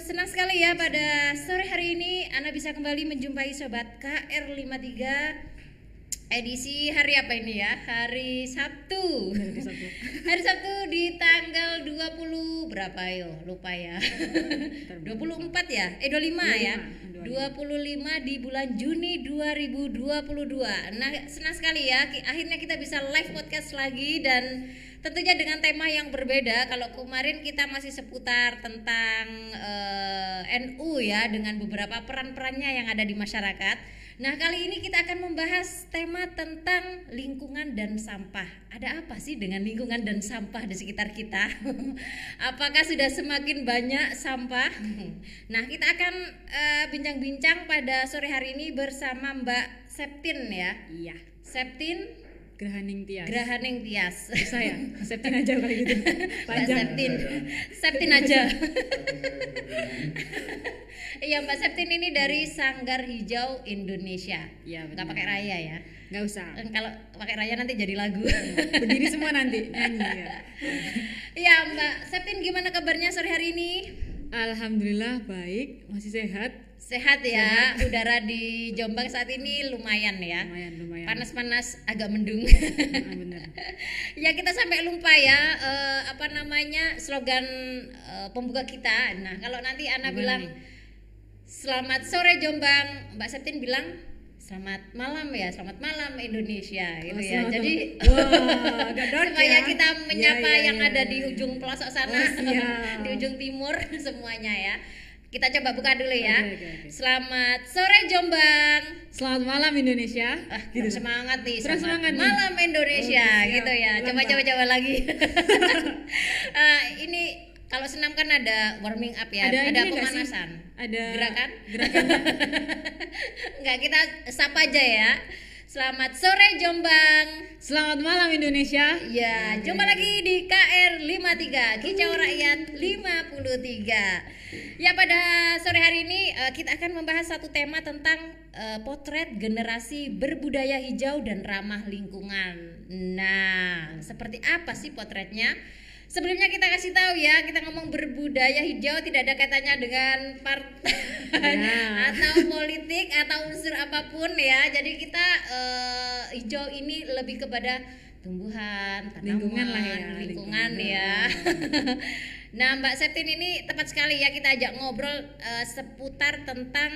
senang sekali ya pada sore hari ini Anda bisa kembali menjumpai Sobat KR53 edisi hari apa ini ya? Hari Sabtu. Hari Sabtu di tanggal 20 berapa yo? Lupa ya. 24 ya? Eh 25, ya? 25 di bulan Juni 2022. Nah, senang sekali ya akhirnya kita bisa live podcast lagi dan tentunya dengan tema yang berbeda. Kalau kemarin kita masih seputar tentang eh, NU ya dengan beberapa peran-perannya yang ada di masyarakat. Nah, kali ini kita akan membahas tema tentang lingkungan dan sampah. Ada apa sih dengan lingkungan dan sampah di sekitar kita? Apakah sudah semakin banyak sampah? Nah, kita akan eh, bincang-bincang pada sore hari ini bersama Mbak Septin ya. Iya. Septin Gerhaning Tias. Grahaning Tias. Bisa ya? Septin aja kali gitu. Mbak Panjang. Septin. Septin aja. Iya Mbak Septin ini dari Sanggar Hijau Indonesia. Iya, benar. pakai raya ya. Nggak usah. Eh, Kalau pakai raya nanti jadi lagu. Berdiri semua nanti ya. Iya Mbak Septin gimana kabarnya sore hari ini? Alhamdulillah baik, masih sehat. Sehat ya. Udara di Jombang saat ini lumayan ya. Lumayan, lumayan. Panas-panas agak mendung. Ah, bener. ya kita sampai lupa ya eh, apa namanya slogan eh, pembuka kita. Nah kalau nanti Ana Gimana bilang nih? selamat sore Jombang, Mbak Septin bilang selamat malam ya, selamat malam Indonesia gitu Oh, ya. selamat Jadi. Wah, dark supaya ya. kita menyapa Iya, iya, yang ada di ujung pelosok sana, Oh, di ujung timur semuanya ya. Kita coba buka dulu ya. Oke, oke, oke. Selamat sore Jombang. Selamat malam Indonesia. Ah, kurang semangat nih. Selamat semangat nih. malam Indonesia siap. gitu ya. Coba coba coba lagi. Eh, ini kalau senam kan ada warming up ya, ada, Ada pemanasan. Ada gerakan? Gerakan. Enggak kita sapa aja ya. Selamat sore Jombang. Selamat malam Indonesia. Ya, jumpa lagi di KR 53 Kicau Rakyat 53. Ya pada sore hari ini eh, kita akan membahas satu tema tentang eh, potret generasi berbudaya hijau dan ramah lingkungan. Nah, seperti apa sih potretnya? Sebelumnya kita kasih tahu ya, kita ngomong berbudaya hijau tidak ada kaitannya dengan partai Ya. atau politik atau unsur apa pun ya. Jadi kita eh, hijau ini lebih kepada tumbuhan, tanaman, Lingkungan lah ya, lingkungan lingkungan. ya. nah, Mbak Septin ini tepat sekali ya kita ajak ngobrol eh, seputar tentang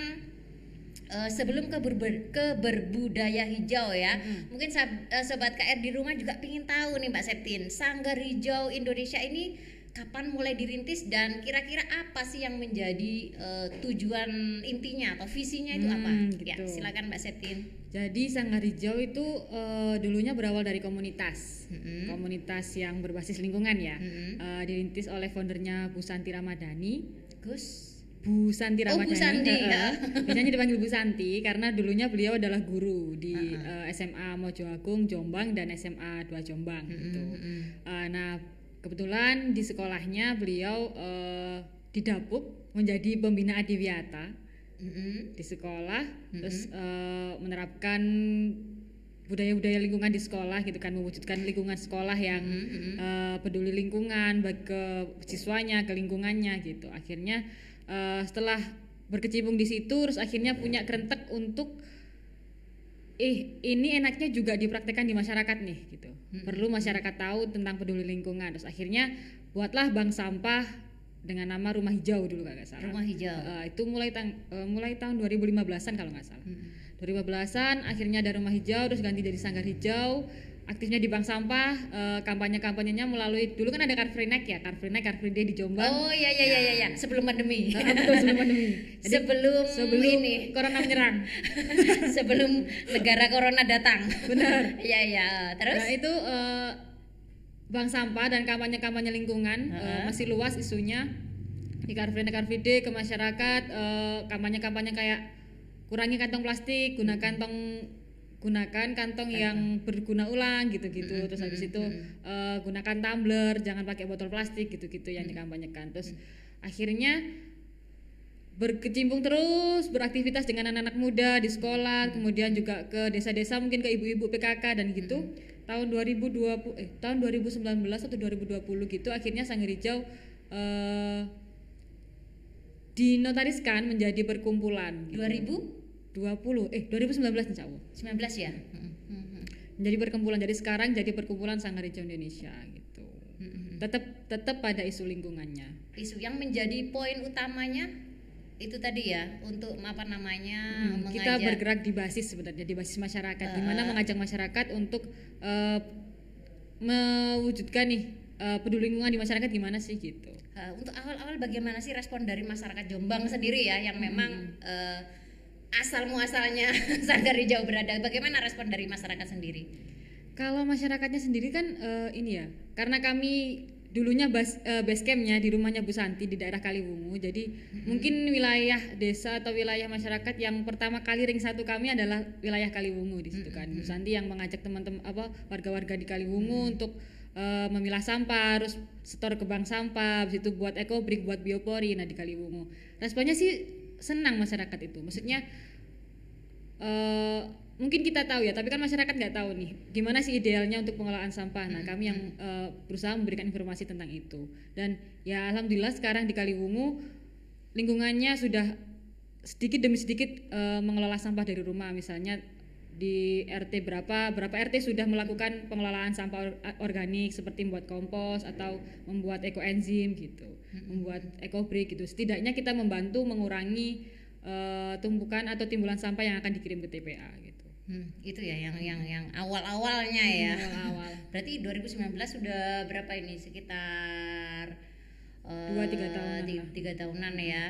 eh, sebelum ke, berber- ke berbudaya hijau ya. Mungkin sab- eh, sobat KR di rumah juga ingin tahu nih Mbak Septin, Sanggar Hijau Indonesia ini kapan mulai dirintis dan kira-kira apa sih yang menjadi eh, tujuan intinya atau visinya itu apa? Hmm, Ya, gitu. silakan Mbak Septin. Jadi Sanggar Hijau itu eh, dulunya berawal dari komunitas, Mm-mm. komunitas yang berbasis lingkungan ya, Mm-mm. Eh, dirintis oleh foundernya Bu Santi Ramadhani. Gus. Bu Santi Oh, Bu Ramadhani, Santi, eh, ya. biasanya dipanggil Bu Santi karena dulunya beliau adalah guru di eh, SMA Mojo Agung Jombang dan SMA 2 Jombang gitu. Mm-mm. Eh, nah kebetulan di sekolahnya beliau eh, didapuk menjadi pembina adiwiyata Di sekolah terus eh, menerapkan budaya-budaya lingkungan di sekolah gitu kan mewujudkan lingkungan sekolah yang eh, peduli lingkungan bagi ke siswanya ke lingkungannya gitu. Akhirnya eh, setelah berkecimpung di situ terus akhirnya punya kerentek untuk eh ini enaknya juga dipraktekkan di masyarakat nih gitu. Perlu masyarakat tahu tentang peduli lingkungan. Terus akhirnya buatlah bank sampah dengan nama rumah hijau dulu nggak salah Rumah hijau. Eh, itu mulai tang- eh, mulai tahun 2015-an kalau nggak salah. 2015-an akhirnya ada rumah hijau terus ganti jadi sanggar hijau. Aktifnya di bank sampah, eh, kampanye-kampanyenya melalui dulu kan ada Car Free Night ya, Car Free Night, Car Free Day di Jombang. Oh iya iya iya iya ya. sebelum pandemi. Betul sebelum pandemi. Jadi, sebelum, sebelum ini corona menyerang. sebelum negara corona datang. Benar. Iya iya. Terus? Nah, itu eh, bank sampah dan kampanye-kampanye lingkungan eh, Heeh. masih luas isunya. Di Car Free Car Free Day ke masyarakat eh, kampanye-kampanye kayak kurangi kantong plastik, gunakan tong gunakan kantong yang berguna ulang gitu-gitu. Terus habis itu eh, gunakan tumbler jangan pakai botol plastik gitu-gitu yang dikampanyekan. Terus akhirnya berkecimpung terus beraktivitas dengan anak-anak muda di sekolah kemudian juga ke desa-desa mungkin ke ibu-ibu PKK dan gitu tahun 2020 eh tahun 2019 atau 2020 gitu akhirnya Sanggar Hijau eh, dinotariskan menjadi perkumpulan gitu. 2019 20 eh 2019 insya Allah. ya. Mm, mm, mm. menjadi perkumpulan. Jadi sekarang jadi perkumpulan Sanggar Hijau Indonesia gitu. Tetap tetap pada isu lingkungannya. Isu yang menjadi poin utamanya itu tadi ya untuk apa namanya Hmm, kita bergerak di basis sebenarnya di basis masyarakat. Di Eh. mana mengajak masyarakat untuk eh, mewujudkan nih eh, peduli lingkungan di masyarakat gimana sih gitu. Uh, untuk awal-awal bagaimana sih respon dari masyarakat Jombang sendiri ya yang memang uh, asal muasalnya Sanggar Hijau berada. Bagaimana respon dari masyarakat sendiri? Kalau masyarakatnya sendiri kan eh, ini ya, karena kami dulunya bas, eh, base campnya di rumahnya Bu Santi di daerah Kaliwungu, jadi mungkin wilayah desa atau wilayah masyarakat yang pertama kali ring satu kami adalah wilayah Kaliwungu di situ kan. Bu Santi yang mengajak teman-teman apa warga-warga di Kaliwungu untuk eh, memilah sampah, harus setor ke bank sampah, habis itu buat ekobrik, buat biopori, nah di Kaliwungu. Responnya sih senang masyarakat itu, maksudnya eh, mungkin kita tahu ya, tapi kan masyarakat nggak tahu nih gimana sih idealnya untuk pengelolaan sampah. Nah, kami yang eh, berusaha memberikan informasi tentang itu. Dan ya alhamdulillah sekarang di Kaliwungu lingkungannya sudah sedikit demi sedikit eh, mengelola sampah dari rumah. Misalnya di RT berapa berapa RT sudah melakukan pengelolaan sampah or- organik seperti membuat kompos atau membuat ekoenzim gitu, membuat ekobrik gitu. Setidaknya kita membantu mengurangi eh, tumpukan atau timbulan sampah yang akan dikirim ke TPA. Hmm, itu ya yang yang yang awal-awalnya ya. Awal-awal. Berarti 2019 sudah berapa ini? Sekitar eh, Dua, tiga tahunan lah. tiga tahunan ya.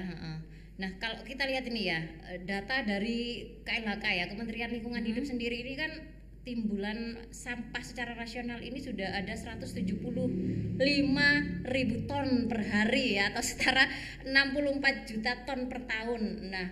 Nah, kalau kita lihat ini ya, eh, data dari KLHK ya, Kementerian Lingkungan Hmm. Hidup sendiri ini kan timbulan sampah secara rasional ini sudah ada 175 ribu ton per hari ya atau setara 64 juta ton per tahun. Nah,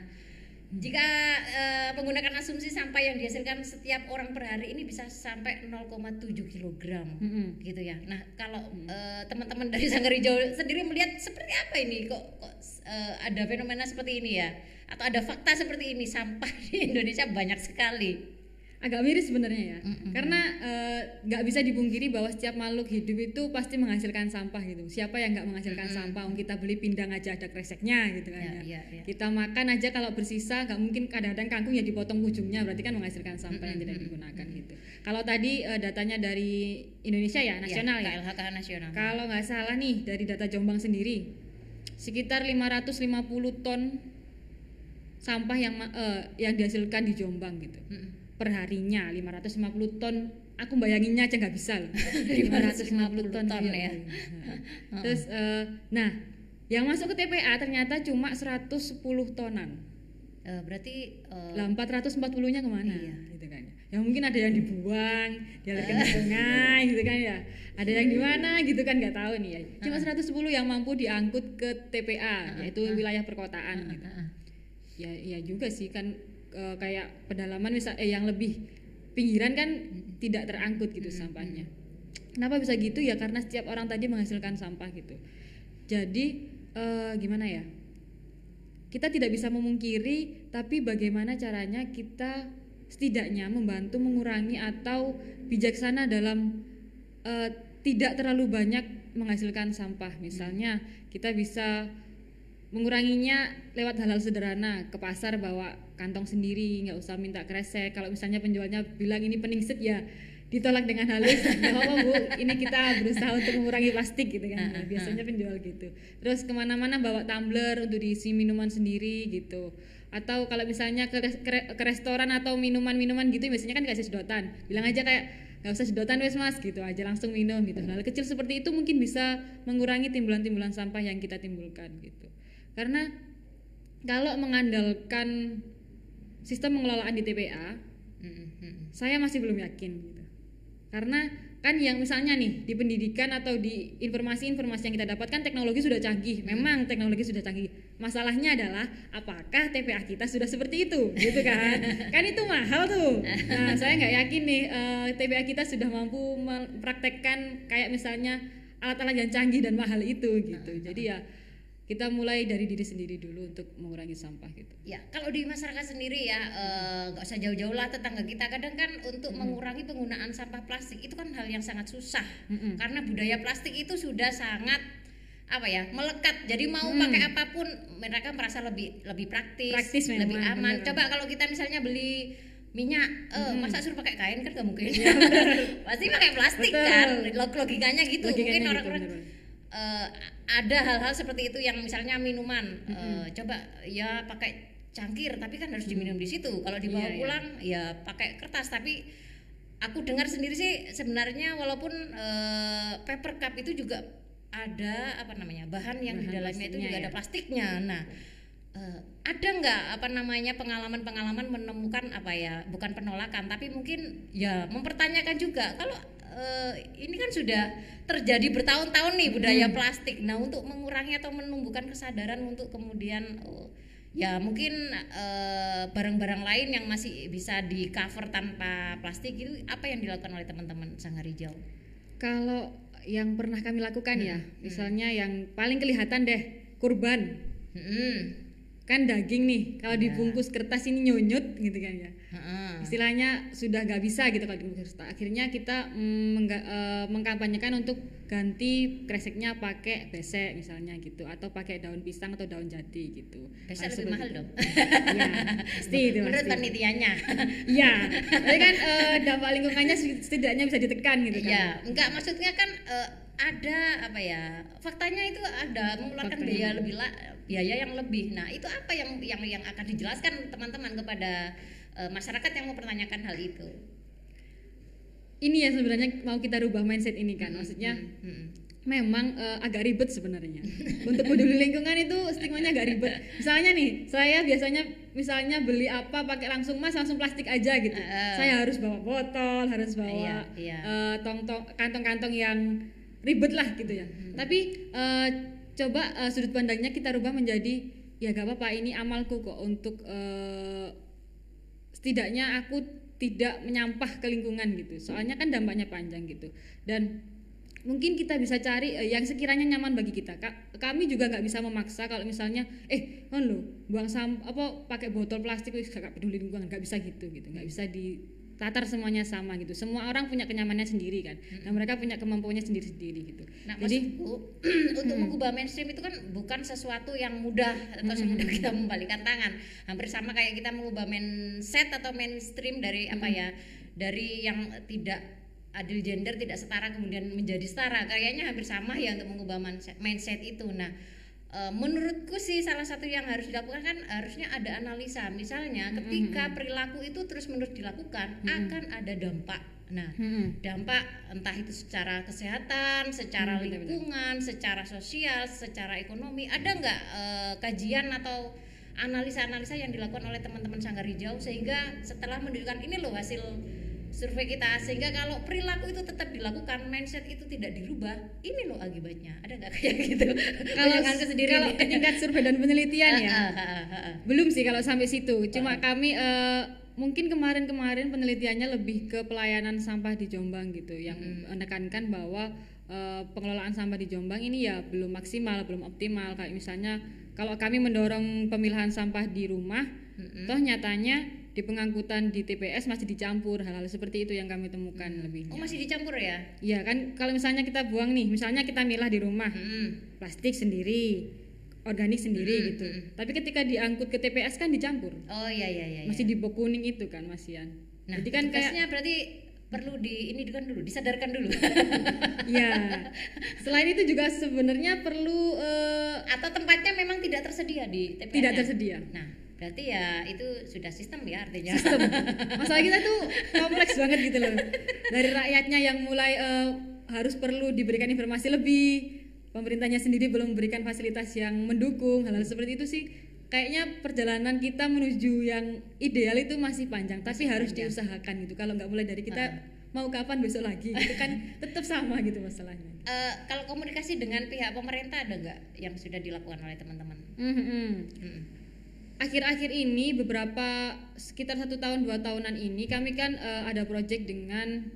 jika eh, menggunakan asumsi sampah yang dihasilkan setiap orang per hari ini bisa sampai 0,7 kilogram Mm-mm. gitu ya. Nah, kalau eh, teman-teman dari Sanggar Hijau sendiri melihat seperti apa ini kok, kok eh, ada fenomena seperti ini ya? Atau ada fakta seperti ini sampah di Indonesia banyak sekali. Agak miris sebenarnya ya. Karena eh, nggak bisa dipungkiri bahwa setiap makhluk hidup itu pasti menghasilkan sampah gitu. Siapa yang nggak menghasilkan sampah? Wong kita beli pindang aja ada kreseknya gitu kan Ya, ya, ya, ya. kita makan aja kalau bersisa nggak mungkin kadang-kadang kangkung ya dipotong ujungnya berarti kan menghasilkan sampah yang tidak digunakan gitu. Kalau tadi eh, datanya dari Indonesia ya nasional ya, KLHK nasional. kalau nggak salah nih dari data Jombang sendiri sekitar 550 ton sampah yang eh, yang dihasilkan di Jombang gitu. Mm-mm. Perharinya 550 ton. Aku bayanginnya aja nggak bisa loh. 550 ton iya, ya. iya. terus eh, nah yang masuk ke TPA ternyata cuma 110 tonan. Eh, berarti eh, lah 440 nya ke mana? Iya. gitu kan ya. Mungkin ada yang dibuang dialirkan ke sungai gitu kan ya. Ada yang di mana gitu kan nggak tahu nih ya. Cuma 110 yang mampu diangkut ke TPA yaitu wilayah perkotaan gitu. eh, ya ya juga sih kan eh, kayak pedalaman misal eh yang lebih pinggiran kan tidak terangkut gitu sampahnya. kenapa bisa gitu ya? Karena setiap orang tadi menghasilkan sampah gitu. Jadi eh, gimana ya? Kita tidak bisa memungkiri tapi bagaimana caranya kita setidaknya membantu mengurangi atau bijaksana dalam eh, tidak terlalu banyak menghasilkan sampah. Misalnya kita bisa menguranginya lewat hal-hal sederhana. Ke pasar bawa kantong sendiri nggak usah minta kresek. Kalau misalnya penjualnya bilang ini peningsit ya ditolak dengan halus. Nggak apa-apa bu. Ini kita berusaha untuk mengurangi plastik gitu kan. Nah, biasanya penjual gitu. Terus ke mana-mana bawa tumbler untuk diisi minuman sendiri gitu. Atau kalau misalnya ke, ke, ke restoran atau minuman-minuman gitu biasanya kan kasih sedotan. Bilang aja kayak nggak usah sedotan wes mas gitu aja langsung minum gitu. Hal kecil seperti itu mungkin bisa mengurangi timbulan-timbulan sampah yang kita timbulkan gitu karena kalau mengandalkan sistem pengelolaan di TPA mm, mm, saya masih belum yakin gitu. Karena kan yang misalnya nih di pendidikan atau di informasi-informasi yang kita dapatkan teknologi sudah canggih. Memang teknologi sudah canggih. Masalahnya adalah apakah TPA kita sudah seperti itu? Gitu kan? Kan itu mahal tuh. Nah saya nggak yakin nih eh, TPA kita sudah mampu mempraktekkan kayak misalnya alat-alat yang canggih dan mahal itu gitu. Jadi ya kita mulai dari diri sendiri dulu untuk mengurangi sampah gitu. Ya, kalau di masyarakat sendiri ya eh, nggak usah jauh-jauh lah tetangga kita. Kadang kan untuk mengurangi penggunaan sampah plastik itu kan hal yang sangat susah. Mm-mm. karena budaya plastik itu sudah sangat apa ya melekat. Jadi mau pakai apa pun mereka merasa lebih lebih praktis, Praktis memang, lebih aman. bener. coba kalau kita misalnya beli minyak eh, masa suruh pakai kain kan gak mungkin. Pasti pakai plastik Betul. kan. Log- logikanya gitu. Logikanya mungkin gitu, orang-orang. Ada hal-hal seperti itu yang misalnya minuman eh, coba ya pakai cangkir tapi kan harus diminum di situ. Kalau dibawa Iya, iya. pulang ya pakai kertas. Tapi aku dengar sendiri sih sebenarnya walaupun eh, paper cup itu juga ada apa namanya bahan yang di dalamnya itu juga ya. ada plastiknya. Nah eh, ada nggak apa namanya pengalaman-pengalaman menemukan apa ya bukan penolakan tapi mungkin ya mempertanyakan juga. Kalau eh, ini kan sudah terjadi bertahun-tahun nih budaya Hmm. plastik nah untuk mengurangi atau menumbuhkan kesadaran untuk kemudian oh, ya mungkin eh, barang-barang lain yang masih bisa di cover tanpa plastik itu apa yang dilakukan oleh teman-teman Sanggar Hijau Kalau yang pernah kami lakukan ya, Hmm, misalnya yang paling kelihatan deh kurban. Hmm. Kan daging nih, kalau Iya. dibungkus kertas ini nyunyut gitu kan ya. Heeh. Istilahnya sudah gak bisa gitu kalau dibungkus kertas. Akhirnya kita mm, eh, mengkampanyekan untuk ganti kreseknya pakai besek misalnya gitu atau pakai daun pisang atau daun jati gitu. Hal lebih mahal itu. dong. Iya, pasti itu Menurut panitianya. Iya, tapi kan eh, dampak lingkungannya setidaknya bisa ditekan gitu kan. Iya, enggak maksudnya kan eh, ada apa ya? Faktanya itu ada mengeluarkan Faktanya. biaya lebih la- biaya yang lebih. Nah, itu apa yang yang yang akan dijelaskan teman-teman kepada eh, masyarakat yang mau pertanyakan hal itu? Ini ya sebenarnya mau kita rubah mindset ini kan, maksudnya Hmm. memang eh, agak ribet sebenarnya. Untuk peduli lingkungan itu stigmanya agak ribet. Misalnya nih, saya biasanya misalnya beli apa pakai langsung mas langsung plastik aja gitu. Heeh. Saya harus bawa botol, harus bawa Iya, iya. eh, tong-tong kantong-kantong yang ribet lah gitu ya. Tapi eh, coba eh, sudut pandangnya kita rubah menjadi ya gak apa-apa ini amalku kok untuk eh, setidaknya aku tidak menyampah ke lingkungan gitu. Soalnya kan dampaknya panjang gitu. Dan mungkin kita bisa cari eh, yang sekiranya nyaman bagi kita. Ka- kami juga nggak bisa memaksa kalau misalnya eh kan lo buang sampah apa pakai botol plastik wis gak peduli lingkungan nggak bisa gitu gitu. nggak bisa ditatar semuanya sama gitu. Semua orang punya kenyamanannya sendiri kan. Dan mereka punya kemampuannya sendiri-sendiri gitu. Nah, Jadi maksudku untuk mengubah mainstream itu kan bukan sesuatu yang mudah atau semudah kita membalikan tangan. Hampir sama kayak kita mengubah mindset atau mainstream dari apa ya? Dari yang tidak adil gender tidak setara kemudian menjadi setara. Kayaknya hampir sama ya untuk mengubah mindset, itu. Nah, menurutku sih salah satu yang harus dilakukan kan harusnya ada analisa. Misalnya ketika perilaku itu terus-menerus dilakukan akan ada dampak. Nah, Mm-mm. dampak entah itu secara kesehatan, secara Hmm, lingkungan, secara sosial, secara ekonomi, ada nggak eh, kajian atau analisa-analisa yang dilakukan oleh teman-teman Sanggar Hijau sehingga setelah menunjukkan ini loh hasil survei kita sehingga kalau perilaku itu tetap dilakukan mindset itu tidak dirubah ini loh akibatnya ada nggak kayak gitu kalau sendiri kalau nih. ke tingkat survei dan penelitian ya. Ah, ah, ah. Belum sih kalau sampai situ. Cuma kami eh, mungkin kemarin-kemarin penelitiannya lebih ke pelayanan sampah di Jombang gitu, yang menekankan bahwa eh, pengelolaan sampah di Jombang ini ya belum maksimal, belum optimal. Kayak misalnya kalau kami mendorong pemilahan sampah di rumah, toh nyatanya di pengangkutan di TPS masih dicampur hal-hal seperti itu yang kami temukan oh lebihnya. masih dicampur ya Iya kan kalau misalnya kita buang nih, misalnya kita milah di rumah, Hmm. plastik sendiri, organik sendiri Mm, gitu. mm. Tapi ketika diangkut ke TPS kan dicampur. oh iya iya iya Masih di bok kuning itu kan Masian. nah Jadi kan kayak berarti perlu di ini kan dulu disadarkan dulu ya. Selain itu juga sebenarnya perlu eh, atau tempatnya memang tidak tersedia di TPS tidak tersedia. nah berarti ya itu sudah sistem ya artinya Sistem. Masalah kita tuh kompleks banget gitu loh. Dari rakyatnya yang mulai eh, harus perlu diberikan informasi lebih, pemerintahnya sendiri belum memberikan fasilitas yang mendukung hal-hal seperti itu sih. Kayaknya perjalanan kita menuju yang ideal itu masih panjang, tapi harus diusahakan gitu. Kalau nggak mulai dari kita mau kapan besok lagi gitu kan tetap sama gitu masalahnya. Eh, kalau komunikasi dengan pihak pemerintah ada nggak yang sudah dilakukan oleh teman-teman Mhm. Mm. Akhir-akhir ini beberapa sekitar satu tahun dua tahunan ini kami kan eh, ada project dengan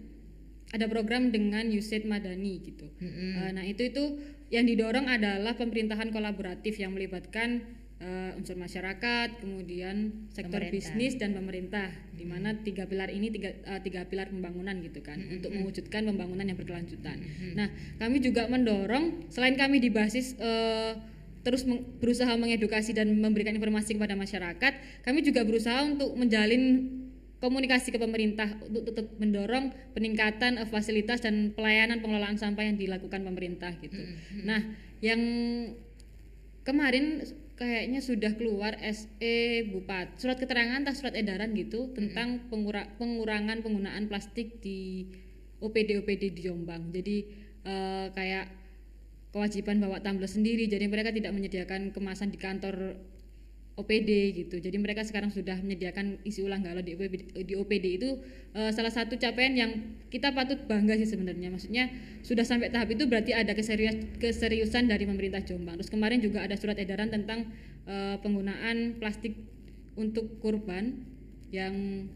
ada program dengan USAID Madani gitu. Mm-mm. Eh, nah itu itu yang didorong adalah pemerintahan kolaboratif yang melibatkan eh, unsur masyarakat, kemudian sektor Pemerintah. bisnis dan pemerintah, di mana tiga pilar ini tiga, eh, tiga pilar pembangunan gitu kan, untuk mewujudkan pembangunan yang berkelanjutan. Nah, kami juga mendorong selain kami di basis eh, terus berusaha mengedukasi dan memberikan informasi kepada masyarakat, kami juga berusaha untuk menjalin komunikasi ke pemerintah untuk tetap mendorong peningkatan eh, fasilitas dan pelayanan pengelolaan sampah yang dilakukan pemerintah gitu. Nah, yang kemarin kayaknya sudah keluar SE Bupat surat keterangan atau surat edaran gitu tentang pengura- pengurangan penggunaan plastik di OPD OPD di Jombang. Jadi eh, kayak kewajiban bawa tumbler sendiri. Jadi mereka tidak menyediakan kemasan di kantor OPD gitu. Jadi mereka sekarang sudah menyediakan isi ulang galon di OPD, di OPD itu eh, salah satu capaian yang kita patut bangga sih sebenarnya. Maksudnya sudah sampai tahap itu berarti ada keserius- keseriusan dari pemerintah Jombang. Terus kemarin juga ada surat edaran tentang eh, penggunaan plastik untuk kurban yang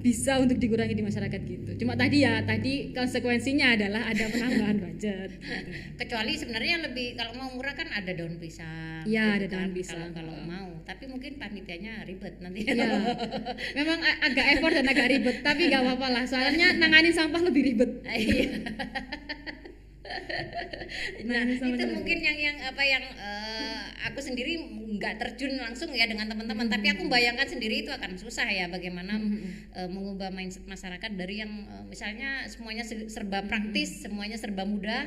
bisa untuk dikurangi di masyarakat gitu. Cuma tadi ya, tadi konsekuensinya adalah ada penambahan budget. gitu. kecuali sebenarnya lebih kalau mau murah kan ada daun pisang Iya, gitu ada daun kan, pisang. kalau kalau mau tapi mungkin panitianya ribet nanti Ya, memang agak effort dan agak ribet, tapi gak apa-apa lah. Soalnya nanganin sampah lebih ribet. Iya. nah itu mungkin yang yang apa yang eh, aku sendiri nggak terjun langsung ya dengan teman-teman. Tapi aku bayangkan sendiri itu akan susah ya bagaimana eh, mengubah mindset masyarakat dari yang eh, misalnya semuanya se- serba praktis semuanya serba mudah.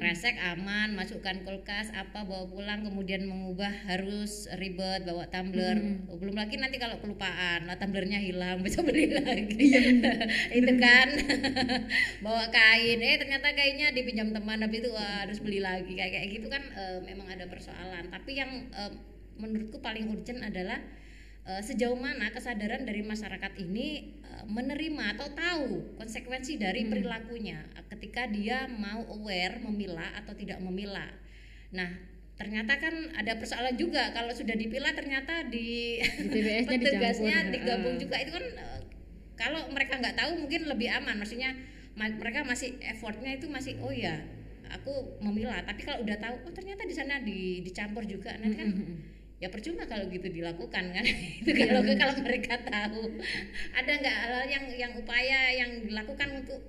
Resek aman masukkan kulkas apa bawa pulang kemudian mengubah harus ribet bawa tumbler. Oh, belum lagi nanti kalau kelupaan lah tumblernya hilang bisa beli lagi. Itu kan. Bawa kain eh ternyata kainnya dipinjam teman habis itu wah, harus beli lagi. Kayak kayak gitu kan eh, memang ada persoalan. Tapi yang eh, menurutku paling urgent adalah eh, sejauh mana kesadaran dari masyarakat ini eh, menerima atau tahu konsekuensi dari perilakunya eh, ketika dia mau aware memilah atau tidak memilah. Nah ternyata kan ada persoalan juga. Kalau sudah dipilah ternyata di Di petugasnya dicampur, digabung juga. Itu kan kalau mereka nggak tahu mungkin lebih aman. Maksudnya ma- mereka masih effortnya itu masih oh ya aku memilah. Tapi kalau udah tahu oh ternyata di sana di, dicampur juga nanti kan ya percuma kalau gitu dilakukan kan? Itu kalau kalau mereka tahu. Ada nggak hal yang yang upaya yang dilakukan untuk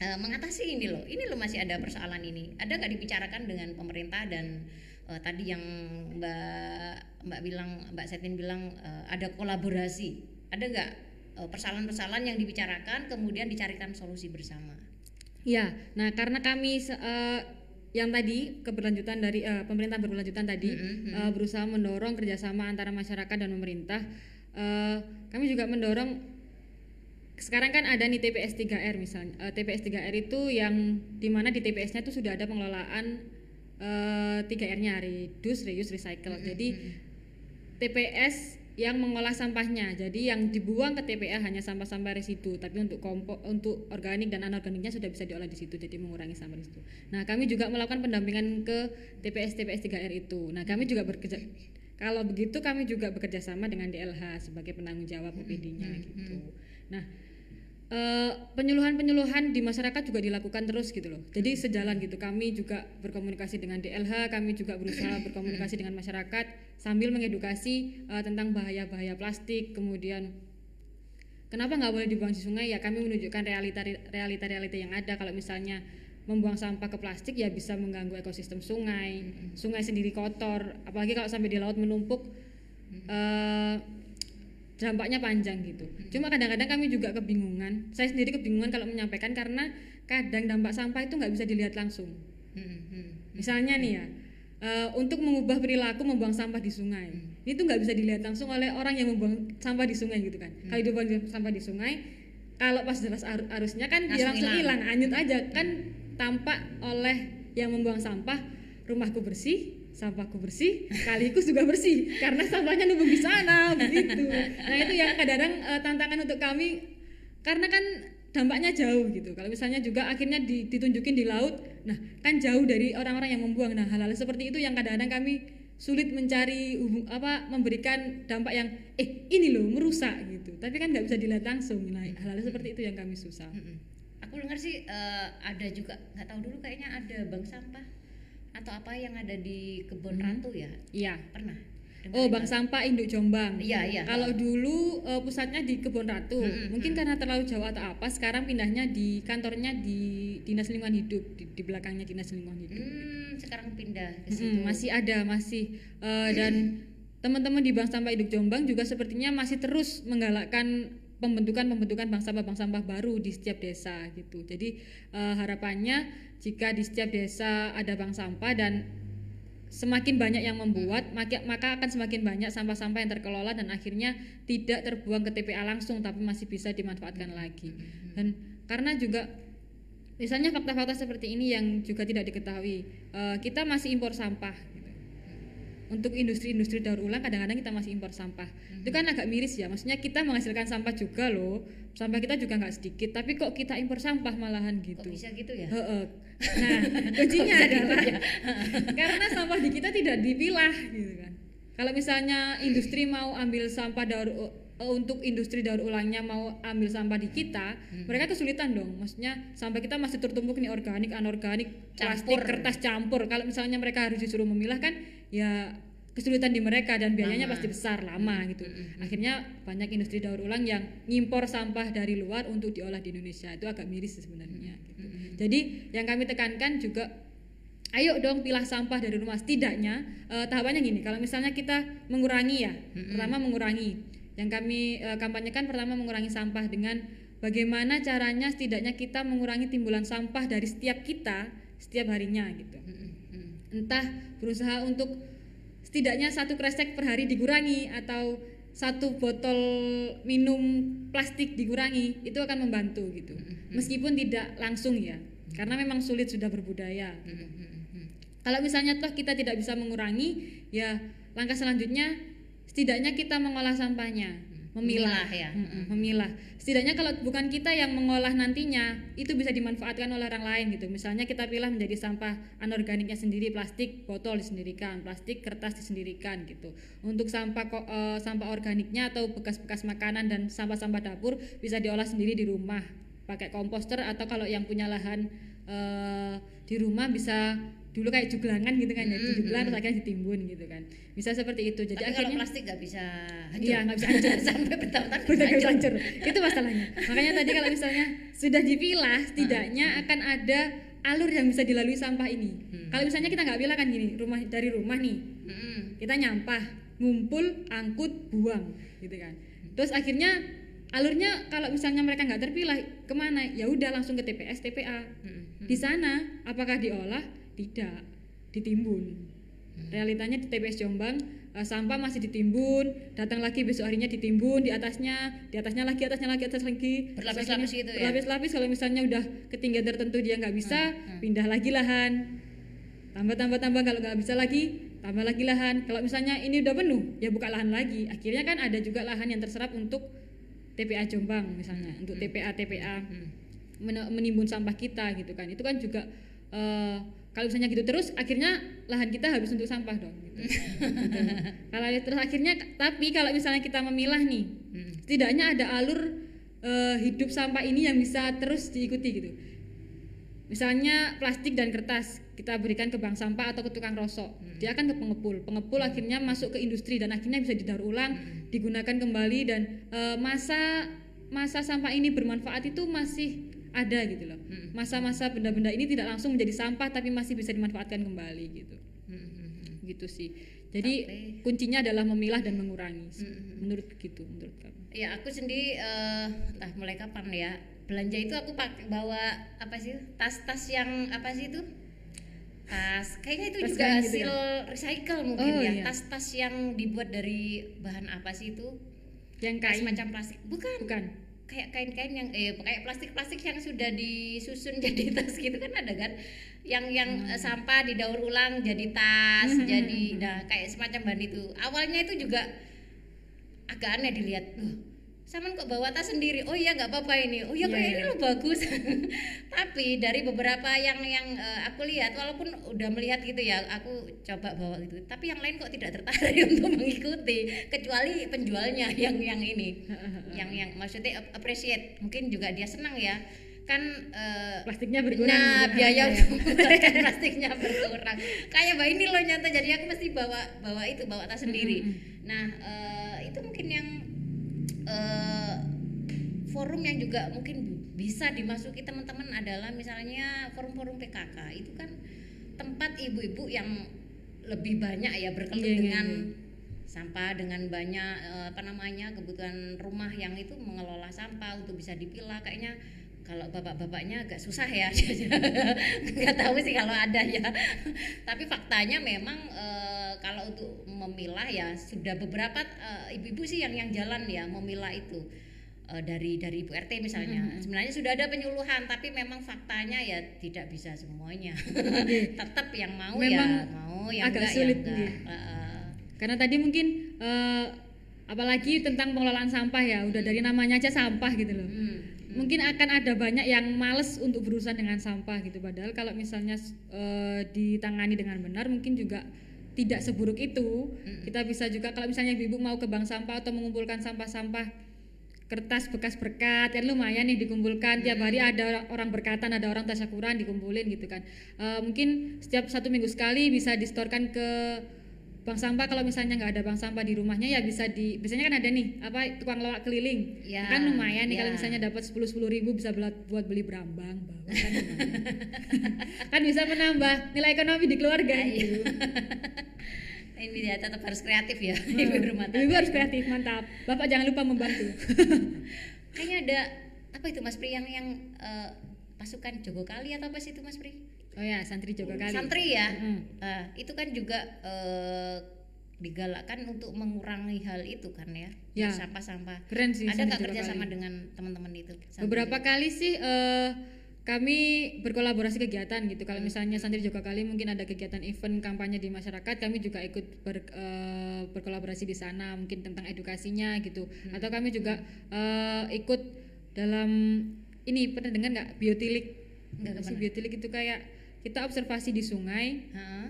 eh, mengatasi ini loh? Ini loh masih ada persoalan ini. Ada nggak dibicarakan dengan pemerintah dan eh, tadi yang mbak mbak bilang mbak Setin bilang eh, ada kolaborasi? Ada nggak persoalan-persoalan yang dibicarakan kemudian dicarikan solusi bersama. Ya, nah karena kami eh, yang tadi keberlanjutan dari eh, pemerintahan berkelanjutan tadi eh, berusaha mendorong kerjasama antara masyarakat dan pemerintah, eh, kami juga mendorong sekarang kan ada nih TPS 3R misalnya, Eh, TPS 3R itu yang di mana di TPS-nya itu sudah ada pengelolaan eh, 3R-nya reduce, reuse, recycle. Jadi TPS yang mengolah sampahnya. Jadi yang dibuang ke TPA hanya sampah-sampah residu, tapi untuk kompo, untuk organik dan anorganiknya sudah bisa diolah di situ. Jadi mengurangi sampah residu. Nah, kami juga melakukan pendampingan ke TPS TPS 3R itu. Nah, kami juga bekerja kalau begitu kami juga bekerja sama dengan DLH sebagai penanggung jawab OPD-nya gitu. Nah, penyuluhan-penyuluhan di masyarakat juga dilakukan terus gitu loh. Jadi sejalan gitu. Kami juga berkomunikasi dengan DLH, kami juga berusaha berkomunikasi dengan masyarakat sambil mengedukasi eh, tentang bahaya-bahaya plastik. Kemudian kenapa nggak boleh dibuang di sungai? Ya kami menunjukkan realita realita realita yang ada. Kalau misalnya membuang sampah ke plastik ya bisa mengganggu ekosistem sungai. Sungai sendiri kotor, apalagi kalau sampai di laut menumpuk. eh, dampaknya panjang gitu. Cuma kadang-kadang kami juga kebingungan. Saya sendiri kebingungan kalau menyampaikan karena kadang dampak sampah itu nggak bisa dilihat langsung. Misalnya nih ya, eh, untuk mengubah perilaku membuang sampah di sungai, itu nggak bisa dilihat langsung oleh orang yang membuang sampah di sungai gitu kan. Kalau dia buang sampah di sungai, kalau pas deras aru- arusnya kan dia Langsung hilang, anyut aja kan tampak oleh yang membuang sampah rumahku bersih sampahku bersih kaliku juga bersih. Karena sampahnya numpuk di sana begitu. Nah itu yang kadang-kadang eh, tantangan untuk kami karena kan dampaknya jauh gitu. Kalau misalnya juga akhirnya di- ditunjukin di laut nah kan jauh dari orang-orang yang membuang. Nah hal-hal seperti itu yang kadang-kadang kami sulit mencari hubung, apa memberikan dampak yang eh ini loh merusak gitu. Tapi kan nggak bisa dilihat langsung. Nah hal-hal seperti itu yang kami susah. Aku dengar sih eh, ada juga nggak tahu dulu kayaknya ada bank sampah atau apa yang ada di kebun Hmm. ratu ya Iya. pernah Oh, Dengar itu? Sampah Induk Jombang. Iya, iya. Kalau dulu eh, pusatnya di Kebun Ratu, Mm-mm, mungkin karena terlalu jauh atau apa, sekarang pindahnya di kantornya di Dinas Lingkungan Hidup, di, di belakangnya Dinas Lingkungan Hidup. hmm, sekarang pindah ke situ masih ada, masih Eh, dan teman-teman di Bank Sampah Induk Jombang juga sepertinya masih terus menggalakkan pembentukan-pembentukan bank sampah-bank sampah baru di setiap desa gitu. Jadi eh, harapannya jika di setiap desa ada bank sampah dan semakin banyak yang membuat maka, akan semakin banyak sampah-sampah yang terkelola dan akhirnya tidak terbuang ke TPA langsung tapi masih bisa dimanfaatkan lagi dan karena juga misalnya fakta-fakta seperti ini yang juga tidak diketahui eh, kita masih impor sampah. Untuk industri-industri daur ulang kadang-kadang kita masih impor sampah itu kan agak miris ya maksudnya kita menghasilkan sampah juga loh sampah kita juga nggak sedikit tapi kok kita impor sampah malahan kok gitu bisa gitu ya Heeh. Nah, kuncinya adalah karena sampah di kita tidak dipilah gitu kan. Kalau misalnya industri mau ambil sampah daur eh, untuk industri daur ulangnya mau ambil sampah di kita, mereka kesulitan dong. Maksudnya sampah kita masih tertumpuk nih organik, anorganik, plastik, Campur. kertas campur. Kalau misalnya mereka harus disuruh memilah kan ya kesulitan di mereka dan biayanya Lama. pasti besar lama gitu. Akhirnya banyak industri daur ulang yang ngimpor sampah dari luar untuk diolah di Indonesia. Itu agak miris sebenarnya gitu. Jadi yang kami tekankan juga ayo dong pilah sampah dari rumah setidaknya eh, tahapannya gini kalau misalnya kita mengurangi ya pertama mengurangi yang kami eh, kampanyekan pertama mengurangi sampah dengan bagaimana caranya setidaknya kita mengurangi timbulan sampah dari setiap kita setiap harinya gitu entah berusaha untuk setidaknya satu kresek per hari dikurangi atau satu botol minum plastik dikurangi itu akan membantu gitu. Meskipun tidak langsung ya karena memang sulit sudah berbudaya. Gitu. kalau misalnya toh kita tidak bisa mengurangi ya langkah selanjutnya setidaknya kita mengolah sampahnya memilah Memilah ya. Mm-mm, memilah. Setidaknya kalau bukan kita yang mengolah nantinya itu bisa dimanfaatkan oleh orang lain gitu. Misalnya kita pilah menjadi sampah anorganiknya sendiri plastik botol disendirikan plastik kertas disendirikan gitu. Untuk sampah eh, sampah organiknya atau bekas-bekas makanan dan sampah-sampah dapur bisa diolah sendiri di rumah. Pakai komposter atau kalau yang punya lahan eh, di rumah bisa dulu kayak juglangan gitu kan ya Mm-mm, juglan terus akhirnya ditimbun gitu kan bisa seperti itu jadi tapi kalau akhirnya plastik nggak bisa hancur Iya, nggak bisa hancur. sampai bertahun-tahun nggak bisa hancur. Itu masalahnya. Makanya tadi kalau misalnya sudah dipilah, setidaknya akan ada alur yang bisa dilalui sampah ini. Hmm. Kalau misalnya kita nggak pilah kan gini, rumah dari rumah nih, Mm-mm. kita nyampah, ngumpul, angkut, buang, gitu kan. Terus akhirnya alurnya kalau misalnya mereka nggak terpilah ke mana? Ya udah langsung ke TPS, TPA. Mm-mm. Di sana apakah diolah? Tidak, ditimbun. Realitanya di TPS Jombang eh, sampah masih ditimbun, datang lagi besok harinya ditimbun, di atasnya, di atasnya lagi, atasnya lagi, atas lagi. Berlapis-lapis gitu ya? Berlapis-lapis kalau misalnya udah ketinggian tertentu dia nggak bisa, pindah lagi lahan. Tambah tambah tambah kalau nggak bisa lagi, tambah lagi lahan. Kalau misalnya ini udah penuh, ya buka lahan lagi. Akhirnya kan ada juga lahan yang terserap untuk TPA Jombang misalnya, untuk TPA TPA men- menimbun sampah kita gitu kan. Itu kan juga eh, kalau misalnya gitu terus akhirnya lahan kita habis untuk sampah dong gitu. Kalau terus akhirnya tapi kalau misalnya kita memilah nih, setidaknya ada alur eh, hidup sampah ini yang bisa terus diikuti gitu. Misalnya plastik dan kertas kita berikan ke bank sampah atau ke tukang rosok, dia akan ke pengepul. Pengepul akhirnya masuk ke industri dan akhirnya bisa didaur ulang, digunakan kembali dan eh, masa masa sampah ini bermanfaat itu masih ada gitu loh. Masa-masa benda-benda ini tidak langsung menjadi sampah tapi masih bisa dimanfaatkan kembali gitu. Gitu sih. Jadi Tapi- kuncinya adalah memilah dan mengurangi. Menurut begitu menurut kamu. Ya aku sendiri eh, entah mulai kapan ya belanja itu aku pakai bawa apa sih tas-tas yang apa sih itu tas kayaknya itu Tas juga gitu hasil recycle mungkin Oh, ya iya. tas-tas yang dibuat dari bahan apa sih itu Yang kayak kain semacam plastik bukan bukan. Kayak kain-kain yang eh kayak plastik-plastik yang sudah disusun jadi tas gitu kan ada kan? Yang yang Hmm. sampah didaur ulang jadi tas jadi nah kayak semacam bahan itu. Awalnya itu juga agak aneh dilihat loh Saman kok bawa tas sendiri? Oh iya nggak apa-apa ini. Oh iya Iya, kayak iya. ini lo bagus. Tapi dari beberapa yang yang eh, aku lihat, walaupun udah melihat gitu ya, aku coba bawa gitu. Tapi yang lain kok tidak tertarik untuk mengikuti, kecuali penjualnya yang yang ini, yang yang maksudnya ap- appreciate. Mungkin juga dia senang ya. kan eh, Plastiknya berkurang Nah, biaya Ya. untuk plastiknya berkurang. Kayak mbak ini loh nyata, jadi aku mesti bawa bawa itu bawa tas sendiri. Mm, Nah, eh, itu mungkin yang eh, forum yang juga mungkin bisa dimasuki teman-teman adalah misalnya forum-forum PKK itu kan tempat ibu-ibu yang lebih banyak ya berkelut Iya, iya, dengan iya. sampah dengan banyak eh, apa namanya kebutuhan rumah yang itu mengelola sampah untuk bisa dipilah kayaknya kalau bapak-bapaknya agak susah ya nggak tahu sih kalau ada ya tapi faktanya memang eh, kalau untuk memilah ya sudah beberapa eh, ibu-ibu sih yang yang jalan ya memilah itu Eh, dari dari ibu RT misalnya sebenarnya sudah ada penyuluhan tapi memang faktanya ya tidak bisa semuanya tetap yang mau Memang ya mau yang agak enggak sulit, ya enggak. Heeh. Karena tadi mungkin eh, apalagi tentang pengelolaan sampah ya, udah dari namanya aja sampah gitu loh. Hmm. Mungkin akan ada banyak yang males untuk berurusan dengan sampah gitu. Padahal kalau misalnya eh, ditangani dengan benar, mungkin juga tidak seburuk itu. Kita bisa juga kalau misalnya ibu mau ke bank sampah atau mengumpulkan sampah-sampah kertas bekas berkat kan lumayan nih dikumpulkan tiap hari ada orang berkatan ada orang tasyakuran dikumpulin gitu kan Eh, mungkin setiap satu minggu sekali bisa distorkan ke bank sampah kalau misalnya nggak ada bank sampah di rumahnya ya bisa di biasanya kan ada nih apa tukang lawak keliling. Ya, kan lumayan nih ya. kalau misalnya dapat sepuluh sepuluh ribu bisa buat buat beli berambang bawa kan kan bisa menambah nilai ekonomi di keluarga. Gitu. ini dia tetap harus kreatif ya ibu rumah tangga. Ibu harus kreatif mantap. Bapak jangan lupa membantu. Kayaknya ada apa itu Mas Pri yang yang eh, pasukan Jogo Kali atau apa sih itu Mas Pri oh ya santri juga kali. Santri ya? Mm. Eh, itu kan juga eh, digalakkan untuk mengurangi hal itu kan ya? Ya. sampah-sampah. Keren sih ada nggak juga kerja kali. sama dengan teman-teman itu Santri. beberapa kali sih eh, kami berkolaborasi kegiatan gitu. Kalau misalnya santri juga kali mungkin ada kegiatan event kampanye di masyarakat kami juga ikut ber- eh, berkolaborasi di sana mungkin tentang edukasinya gitu. Atau kami juga eh, ikut dalam ini pernah dengar nggak? Biotilik. Nggak, Apa sih biotilik itu kayak kita observasi di sungai Heeh.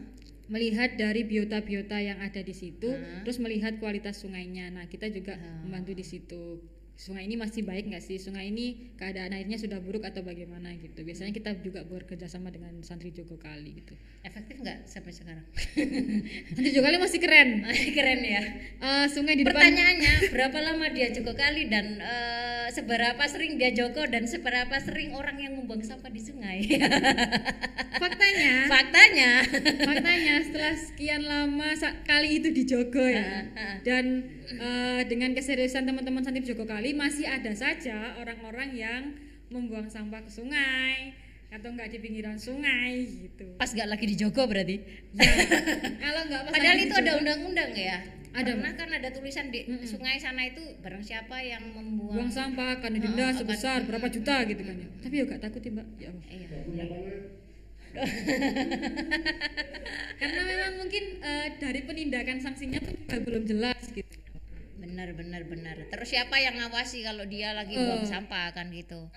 melihat dari biota-biota yang ada di situ, Hmm. terus melihat kualitas sungainya. Nah, kita juga membantu di situ. Sungai ini masih baik nggak sih? Sungai ini keadaan airnya sudah buruk atau bagaimana gitu. Biasanya kita juga bekerja sama dengan santri Joko Kali gitu. efektif nggak sampai sekarang Santri Joko Kali masih keren. keren ya Eh, sungai di depan Pertanyaannya berapa lama dia Joko kali dan eh, seberapa sering dia Joko dan seberapa sering orang yang membuang sampah di sungai? faktanya, Faktanya. faktanya setelah sekian lama kali itu di Jogo ya. Dan eh, dengan keseriusan teman-teman santri Joko Kali masih ada saja orang-orang yang membuang sampah ke sungai atau nggak di pinggiran sungai gitu. Pas nggak lagi di Joko berarti. Ya, kalau nggak pas Padahal itu ada undang-undang ya. Ada, Karena kan ada tulisan di sungai sana itu barang siapa yang membuang. buang sampah akan didenda sebesar berapa juta gitu kan ya. Tapi ya nggak takut ya mbak. Ya Allah. Iya. Karena memang mungkin eh, dari penindakan sanksinya tuh juga belum jelas gitu. Benar benar benar. Terus siapa yang ngawasi kalau dia lagi buang Eh. sampah kan gitu.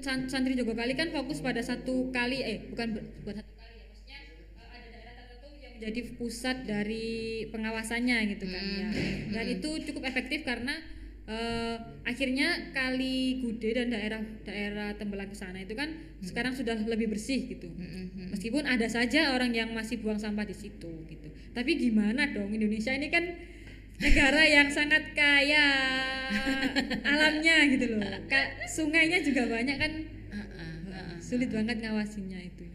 San- santri Jogo Kali kan fokus pada satu kali eh bukan bukan satu kali ya. Maksudnya eh, ada daerah tertentu yang menjadi pusat dari pengawasannya gitu kan ya. Dan itu cukup efektif karena eh, akhirnya kali Gude dan daerah daerah Tembelang ke sana itu kan sekarang sudah lebih bersih gitu. Meskipun ada saja orang yang masih buang sampah di situ gitu. Tapi gimana dong Indonesia ini kan negara yang sangat kaya. Alamnya gitu loh. Ka- sungainya juga banyak kan? Sulit banget ngawasinya itu.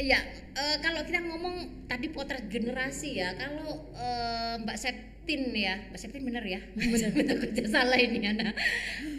Iya, eh, kalau kita ngomong tadi potret generasi ya, kalau eh, Mbak Septin ya, Mbak Septin bener ya, bener bener salah ini. Nah,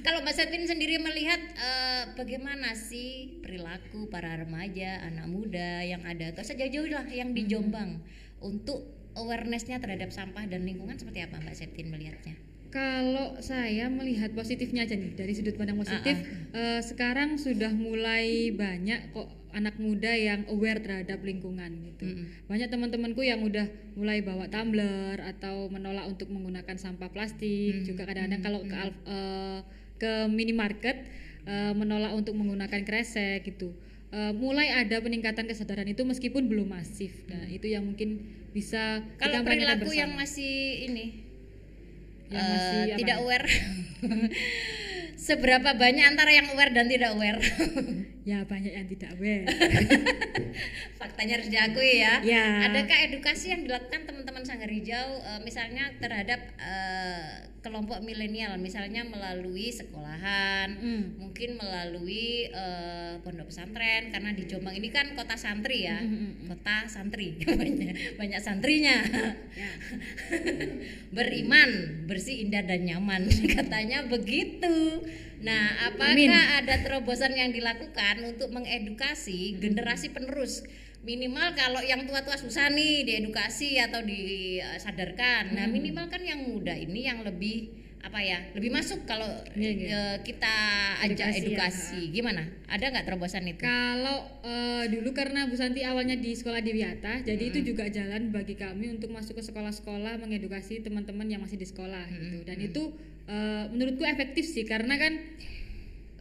kalau Mbak Septin sendiri melihat eh, bagaimana sih perilaku para remaja, anak muda yang ada, atau sejauh-jauh lah yang di Jombang untuk awarenessnya terhadap sampah dan lingkungan seperti apa Mbak Septin melihatnya? kalau saya melihat positifnya aja nih dari sudut pandang positif eh, sekarang sudah mulai banyak kok anak muda yang aware terhadap lingkungan gitu. Banyak teman-temanku yang udah mulai bawa tumbler atau menolak untuk menggunakan sampah plastik. Juga kadang-kadang kalau ke eh, ke minimarket eh, menolak untuk menggunakan kresek gitu Eh, mulai ada peningkatan kesadaran itu meskipun belum masif. Nah itu yang mungkin bisa Kalau kita perilaku bersama. yang masih ini Yang eh, masih apa? tidak aware. Seberapa banyak antara yang aware dan tidak aware ya banyak yang tidak aware. Faktanya harus diakui ya. Ya. adakah edukasi yang dilakukan teman-teman Sanggar Hijau eh, misalnya terhadap eh, kelompok milenial? Misalnya melalui sekolahan Hmm. mungkin melalui eh, pondok pesantren karena di Jombang ini kan kota santri ya. Hmm, kota santri. Banyak banyak santrinya. Ya. beriman bersih indah dan nyaman. Katanya begitu nah apakah Amin. ada terobosan yang dilakukan untuk mengedukasi generasi penerus? Minimal kalau yang tua-tua susah nih diedukasi atau disadarkan. Nah minimal kan yang muda ini yang lebih apa ya lebih masuk kalau iya. eh, kita ajak Edukasi ya. edukasi gimana ada nggak terobosan itu Kalau eh, dulu karena Bu Santi awalnya di sekolah di Wiata, jadi itu juga jalan bagi kami untuk masuk ke sekolah-sekolah mengedukasi teman-teman yang masih di sekolah gitu. Dan itu eh, menurutku efektif sih karena kan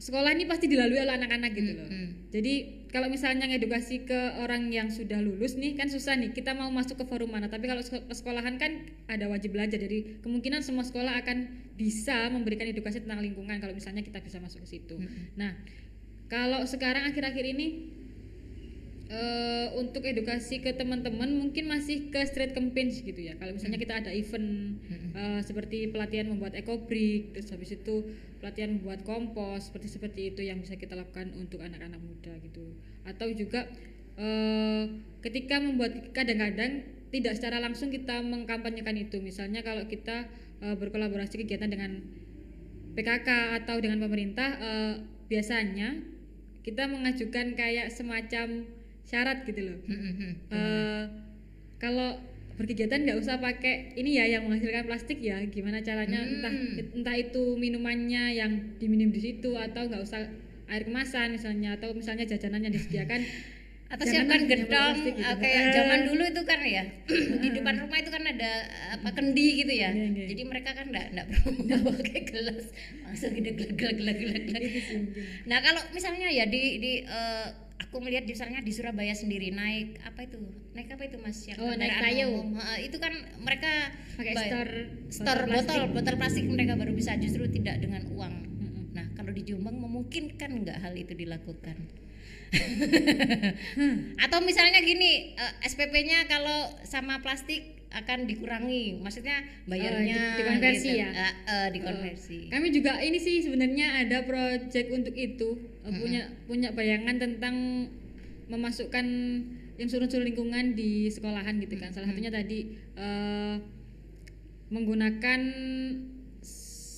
sekolah ini pasti dilalui oleh anak-anak gitu loh. Hmm. Jadi kalau misalnya ngedukasi ke orang yang sudah lulus nih kan susah nih kita mau masuk ke forum mana. Tapi kalau sekolahan kan ada wajib belajar. Jadi kemungkinan semua sekolah akan bisa memberikan edukasi tentang lingkungan kalau misalnya kita bisa masuk ke situ. Nah, kalau sekarang akhir-akhir ini eh, untuk edukasi ke teman-teman mungkin masih ke street campaigns gitu ya. Kalau misalnya kita ada event eh, seperti pelatihan membuat eco brick, terus habis itu pelatihan membuat kompos, seperti seperti itu yang bisa kita lakukan untuk anak-anak muda gitu. Atau juga eh, ketika membuat kadang-kadang tidak secara langsung kita mengkampanyekan itu. Misalnya kalau kita eh, berkolaborasi kegiatan dengan PKK atau dengan pemerintah eh, biasanya kita mengajukan kayak semacam syarat gitu loh. Eh, kalau berkegiatan nggak usah pakai ini ya yang menghasilkan plastik ya gimana caranya Hmm. entah entah itu minumannya yang diminum di situ atau nggak usah air kemasan misalnya atau misalnya jajanan yang disediakan atau siapkan plastik gitu. eh, kayak Eh, zaman dulu itu kan ya di depan rumah itu kan ada eh, apa kendi gitu ya Iya, iya. jadi mereka kan enggak enggak perlu pakai gelas langsung gede gelak gelak. itu sih mungkin. nah kalau misalnya ya di di eh, aku melihat misalnya di Surabaya sendiri naik apa itu naik apa itu mas yang Oh, naik kayu. Eh, itu kan mereka Pakai store store botol botol botol plastik mereka baru bisa justru tidak dengan uang Mm-mm. Nah, kalau di Jombang memungkinkan nggak hal itu dilakukan? Atau misalnya gini, eh, SPP-nya kalau sama plastik akan dikurangi, maksudnya bayarnya di- dikonversi gitu. ya? Eh, eh, dikonversi. Kami juga ini sih sebenarnya ada project untuk itu eh, punya punya bayangan tentang memasukkan unsur-unsur lingkungan di sekolahan gitu kan. Salah satunya tadi eh, menggunakan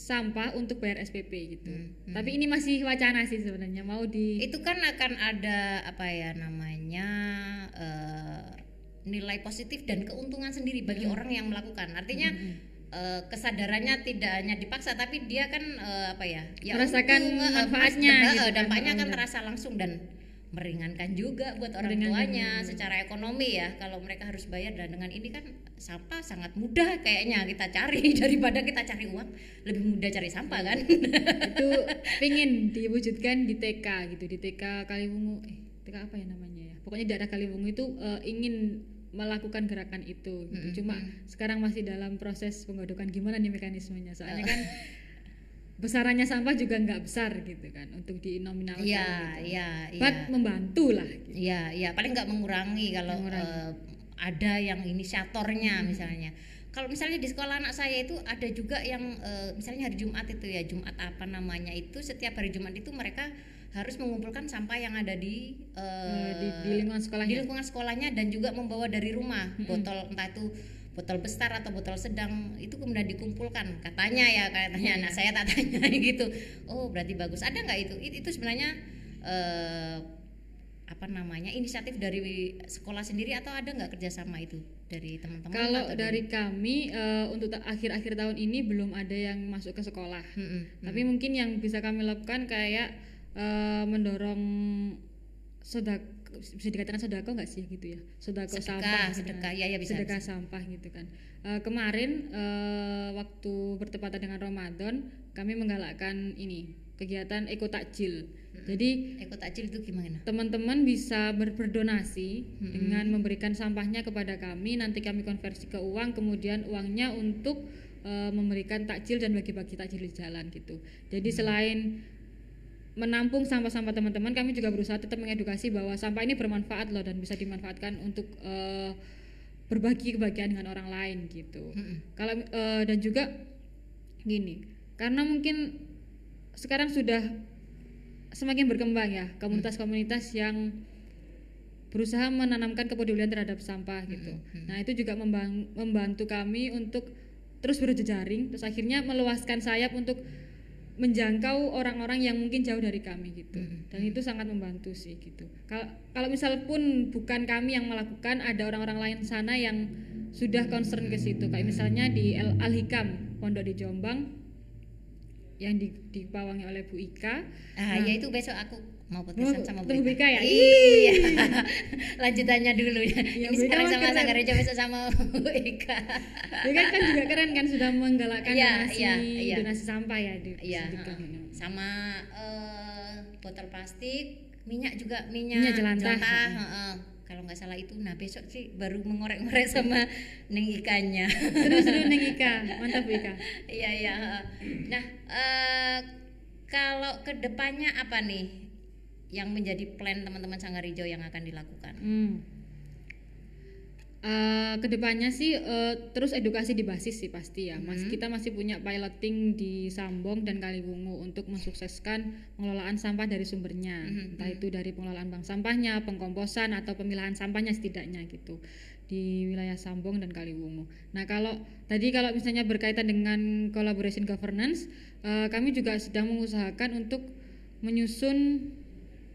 sampah untuk bayar SPP gitu. Hmm, Tapi ini masih wacana sih sebenarnya mau di Itu kan akan ada apa ya namanya eh, nilai positif dan keuntungan sendiri bagi orang yang melakukan. Artinya eh, kesadarannya tidak hanya dipaksa tapi dia kan eh, apa ya? ya Merasakan untung, eh, manfaatnya eh, gitu kan. dampaknya kan terasa langsung dan meringankan juga buat orang Meringankan, tuanya iya. secara ekonomi ya kalau mereka harus bayar dan dengan ini kan sampah sangat mudah kayaknya kita cari daripada kita cari uang lebih mudah cari sampah kan itu pingin diwujudkan di TK gitu di TK Kaliwungu eh TK apa ya namanya ya pokoknya daerah Kaliwungu itu eh, ingin melakukan gerakan itu gitu. cuma sekarang masih dalam proses penggodokan gimana nih mekanismenya soalnya kan besarannya sampah juga nggak besar gitu kan untuk dinominalkan iya gitu. iya iya But membantu lah gitu. Iya, iya paling nggak mengurangi kalau Mengurangi. eh, ada yang inisiatornya misalnya. Kalau misalnya di sekolah anak saya itu ada juga yang eh, misalnya hari Jumat itu ya Jumat apa namanya itu setiap hari Jumat itu mereka harus mengumpulkan sampah yang ada di eh, Eh, di- di lingkungan sekolahnya. di lingkungan sekolahnya dan juga membawa dari rumah. Botol entah itu botol besar atau botol sedang itu kemudian dikumpulkan. Katanya ya katanya anak saya tak tanya gitu. Oh berarti bagus. Ada nggak itu? It- itu sebenarnya eh, apa namanya inisiatif dari sekolah sendiri atau ada nggak kerjasama itu dari teman-teman Kalau atau dari kami eh, untuk akhir-akhir tahun ini belum ada yang masuk ke sekolah. Mm-mm. Tapi mungkin yang bisa kami lakukan kayak eh, mendorong sodak bisa dikatakan sodako nggak sih gitu ya sodako Sedekah, sampah gitu sedekah. kan. Ya, ya, bisa, sedekah sampah gitu kan Eh, kemarin eh, waktu bertepatan dengan Ramadan kami menggalakkan ini kegiatan eko takjil jadi Eko takjil itu gimana teman-teman bisa ber- berdonasi dengan memberikan sampahnya kepada kami nanti kami konversi ke uang kemudian uangnya untuk eh, memberikan takjil dan bagi-bagi takjil di jalan gitu. Jadi Hmm. selain menampung sampah-sampah teman-teman, kami juga berusaha tetap mengedukasi bahwa sampah ini bermanfaat loh dan bisa dimanfaatkan untuk eh, berbagi kebahagiaan dengan orang lain gitu. Kalau eh, dan juga gini, karena mungkin sekarang sudah semakin berkembang ya komunitas-komunitas yang berusaha menanamkan kepedulian terhadap sampah gitu. Nah itu juga membantu kami untuk terus berjejaring, terus akhirnya meluaskan sayap untuk menjangkau orang-orang yang mungkin jauh dari kami gitu. Dan itu sangat membantu sih gitu. Kalau kalau misal pun bukan kami yang melakukan, ada orang-orang lain sana yang sudah concern ke situ. Kayak misalnya di Al Al Hikam Pondok di Jombang yang di, dipawangi oleh Bu Ika. Ah, ya itu besok aku mau podcastan sama Bu Bu Ika ya? Iya. Lanjutannya dulu ya. Iya, Ini sekarang sama keren. Sanggarejo besok sama Bu Ika. Ya kan, kan juga keren kan sudah menggalakkan Iya, donasi iya, iya. donasi sampah ya di Iya, sedekah. heeh. sama eh, botol plastik, minyak juga minyak, Minyak jelantah. heeh. Kalau nggak salah itu, nah besok sih baru mengorek-ngorek sama neng ikannya. Seru-seru Neng Ika, mantap Bu Ika. Iya iya. Nah eh, kalau ke depannya apa nih yang menjadi plan teman-teman Sanggar Hijau yang akan dilakukan? Hmm. Eh, ke depannya sih eh, terus edukasi di basis sih pasti ya. Mas kita masih punya piloting di Sambong dan Kaliwungu untuk mensukseskan pengelolaan sampah dari sumbernya, entah itu dari pengelolaan bank sampahnya, pengkomposan atau pemilahan sampahnya setidaknya gitu di wilayah Sambong dan Kaliwungu. Nah kalau tadi kalau misalnya berkaitan dengan collaboration governance, eh, kami juga sedang mengusahakan untuk menyusun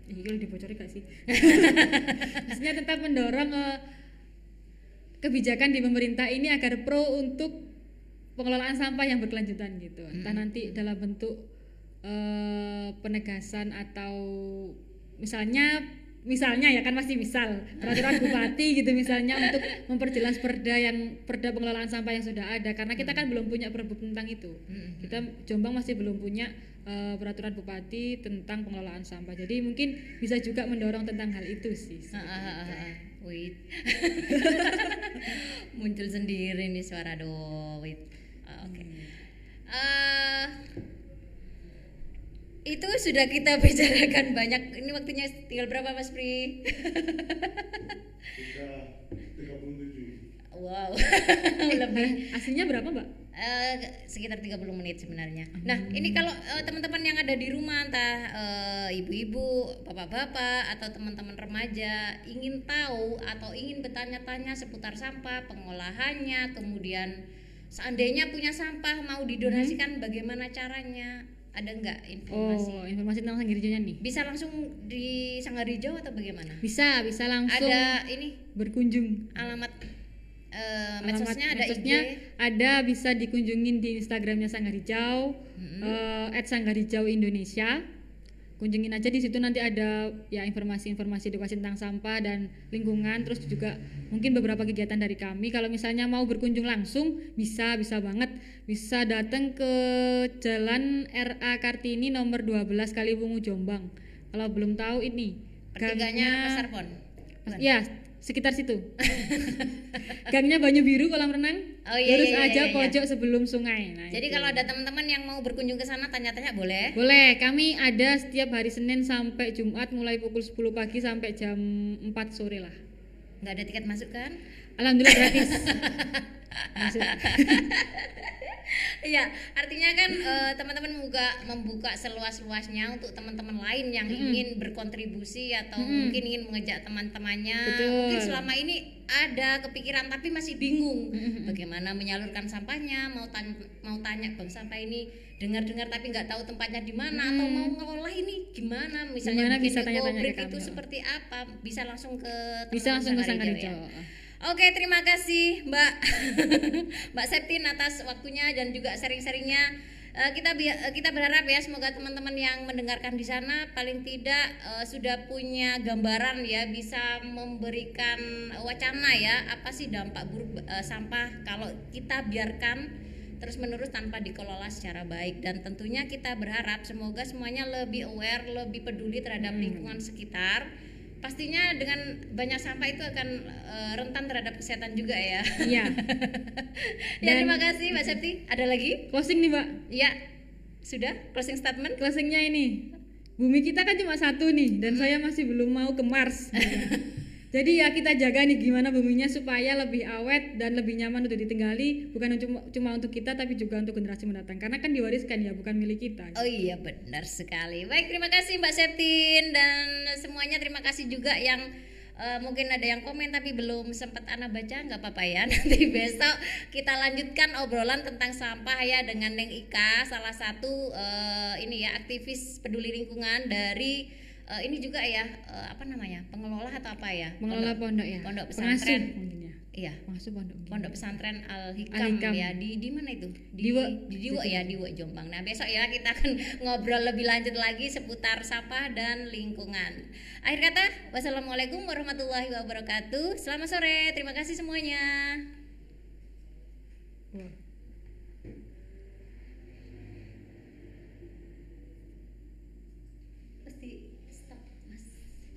Ih, kalau dibocorin gak sih? Maksudnya tetap mendorong eh, kebijakan di pemerintah ini agar pro untuk pengelolaan sampah yang berkelanjutan gitu. Entah nanti dalam bentuk eh, penegasan atau misalnya misalnya ya kan pasti misal peraturan bupati gitu misalnya untuk memperjelas perda yang perda pengelolaan sampah yang sudah ada karena kita kan belum punya perbuk tentang itu kita Jombang masih belum punya eh, peraturan bupati tentang pengelolaan sampah jadi mungkin bisa juga mendorong tentang hal itu sih Ah, ah, ah, ah, ah. Wait. Muncul sendiri nih suara do. Wait. Ah, Oke. Eh, itu sudah kita bicarakan banyak. Ini waktunya tinggal berapa Mas Pri? Tiga, 37. Wow. Lebih aslinya berapa mbak Eh, sekitar 30 menit sebenarnya. Nah, ini kalau eh, teman-teman yang ada di rumah entah eh, ibu-ibu, bapak-bapak atau teman-teman remaja ingin tahu atau ingin bertanya-tanya seputar sampah, pengolahannya, kemudian seandainya punya sampah mau didonasikan bagaimana caranya? Ada nggak informasi? oh informasi tentang sanggirjonya nih Bisa langsung di Sanggarijo atau bagaimana? bisa bisa langsung Ada ini berkunjung alamat eh, Alamat medsosnya ada medsosnya IG. ada bisa dikunjungin di Instagramnya Sanggar Hijau eh, @sanggarhijau Indonesia kunjungin aja di situ nanti ada ya informasi-informasi edukasi tentang sampah dan lingkungan terus juga mungkin beberapa kegiatan dari kami. Kalau misalnya mau berkunjung langsung bisa bisa banget. Bisa datang ke Jalan RA Kartini nomor 12 Kaliwungu Jombang. Kalau belum tahu ini Pertiganya Pasar Pon. Ya, sekitar situ. Gangnya Banyu Biru kolam renang. Oh, iya, Lurus iya, iya, aja iya, iya. pojok sebelum sungai. Nah, Jadi itu. kalau ada teman-teman yang mau berkunjung ke sana tanya-tanya boleh. boleh, kami ada setiap hari Senin sampai Jumat mulai pukul 10 pagi sampai jam 4 sore lah. nggak ada tiket masuk kan? Alhamdulillah gratis. Iya, artinya kan eh, teman-teman membuka membuka seluas-luasnya untuk teman-teman lain yang ingin berkontribusi atau mungkin ingin mengejak teman-temannya. Mungkin selama ini ada kepikiran tapi masih bingung bagaimana menyalurkan sampahnya, mau tan- mau tanya bang sampah ini dengar-dengar tapi nggak tahu tempatnya di mana atau mau ngolah ini gimana misalnya Gimana bisa tanya-tanya itu kami. seperti apa bisa langsung ke Bisa langsung ke Sanggar Sanggar Hijau ya? Oke, terima kasih Mbak. Mbak Septin atas waktunya dan juga sharing-sharingnya. Eh, kita eh, kita berharap ya semoga teman-teman yang mendengarkan di sana paling tidak eh, sudah punya gambaran ya bisa memberikan wacana ya apa sih dampak buruk sampah kalau kita biarkan terus-menerus tanpa dikelola secara baik. Dan tentunya kita berharap semoga semuanya lebih aware, lebih peduli terhadap lingkungan sekitar pastinya dengan banyak sampah itu akan eh, rentan terhadap kesehatan juga ya. Iya. ya Dan- terima kasih Mbak Septi. Ada lagi? Closing nih, Mbak. Ya. Sudah closing statement? Closingnya ini. Bumi kita kan cuma satu nih dan saya masih belum mau ke Mars. Jadi ya kita jaga nih gimana buminya supaya lebih awet dan lebih nyaman untuk ditinggali bukan cuma, untuk kita tapi juga untuk generasi mendatang karena kan diwariskan ya bukan milik kita. Oh iya benar sekali. Baik terima kasih Mbak Septin dan semuanya terima kasih juga yang eh, mungkin ada yang komen tapi belum sempat Ana baca nggak apa-apa ya nanti besok kita lanjutkan obrolan tentang sampah ya dengan Neng Ika salah satu eh, ini ya aktivis peduli lingkungan dari eh, ini juga ya eh, apa namanya pengelola atau apa ya Mengelola pondok ya. pondok pesantren mungkin ya. iya Pengasuh pondok. mungkin. Pondok Pesantren Al Hikam, ya di di mana itu? Di Diwa. di Diwa ya, Diwa Jombang. Nah, besok ya kita akan ngobrol lebih lanjut lagi seputar sampah dan lingkungan. Akhir kata, wassalamualaikum warahmatullahi wabarakatuh. Selamat sore. Terima kasih semuanya.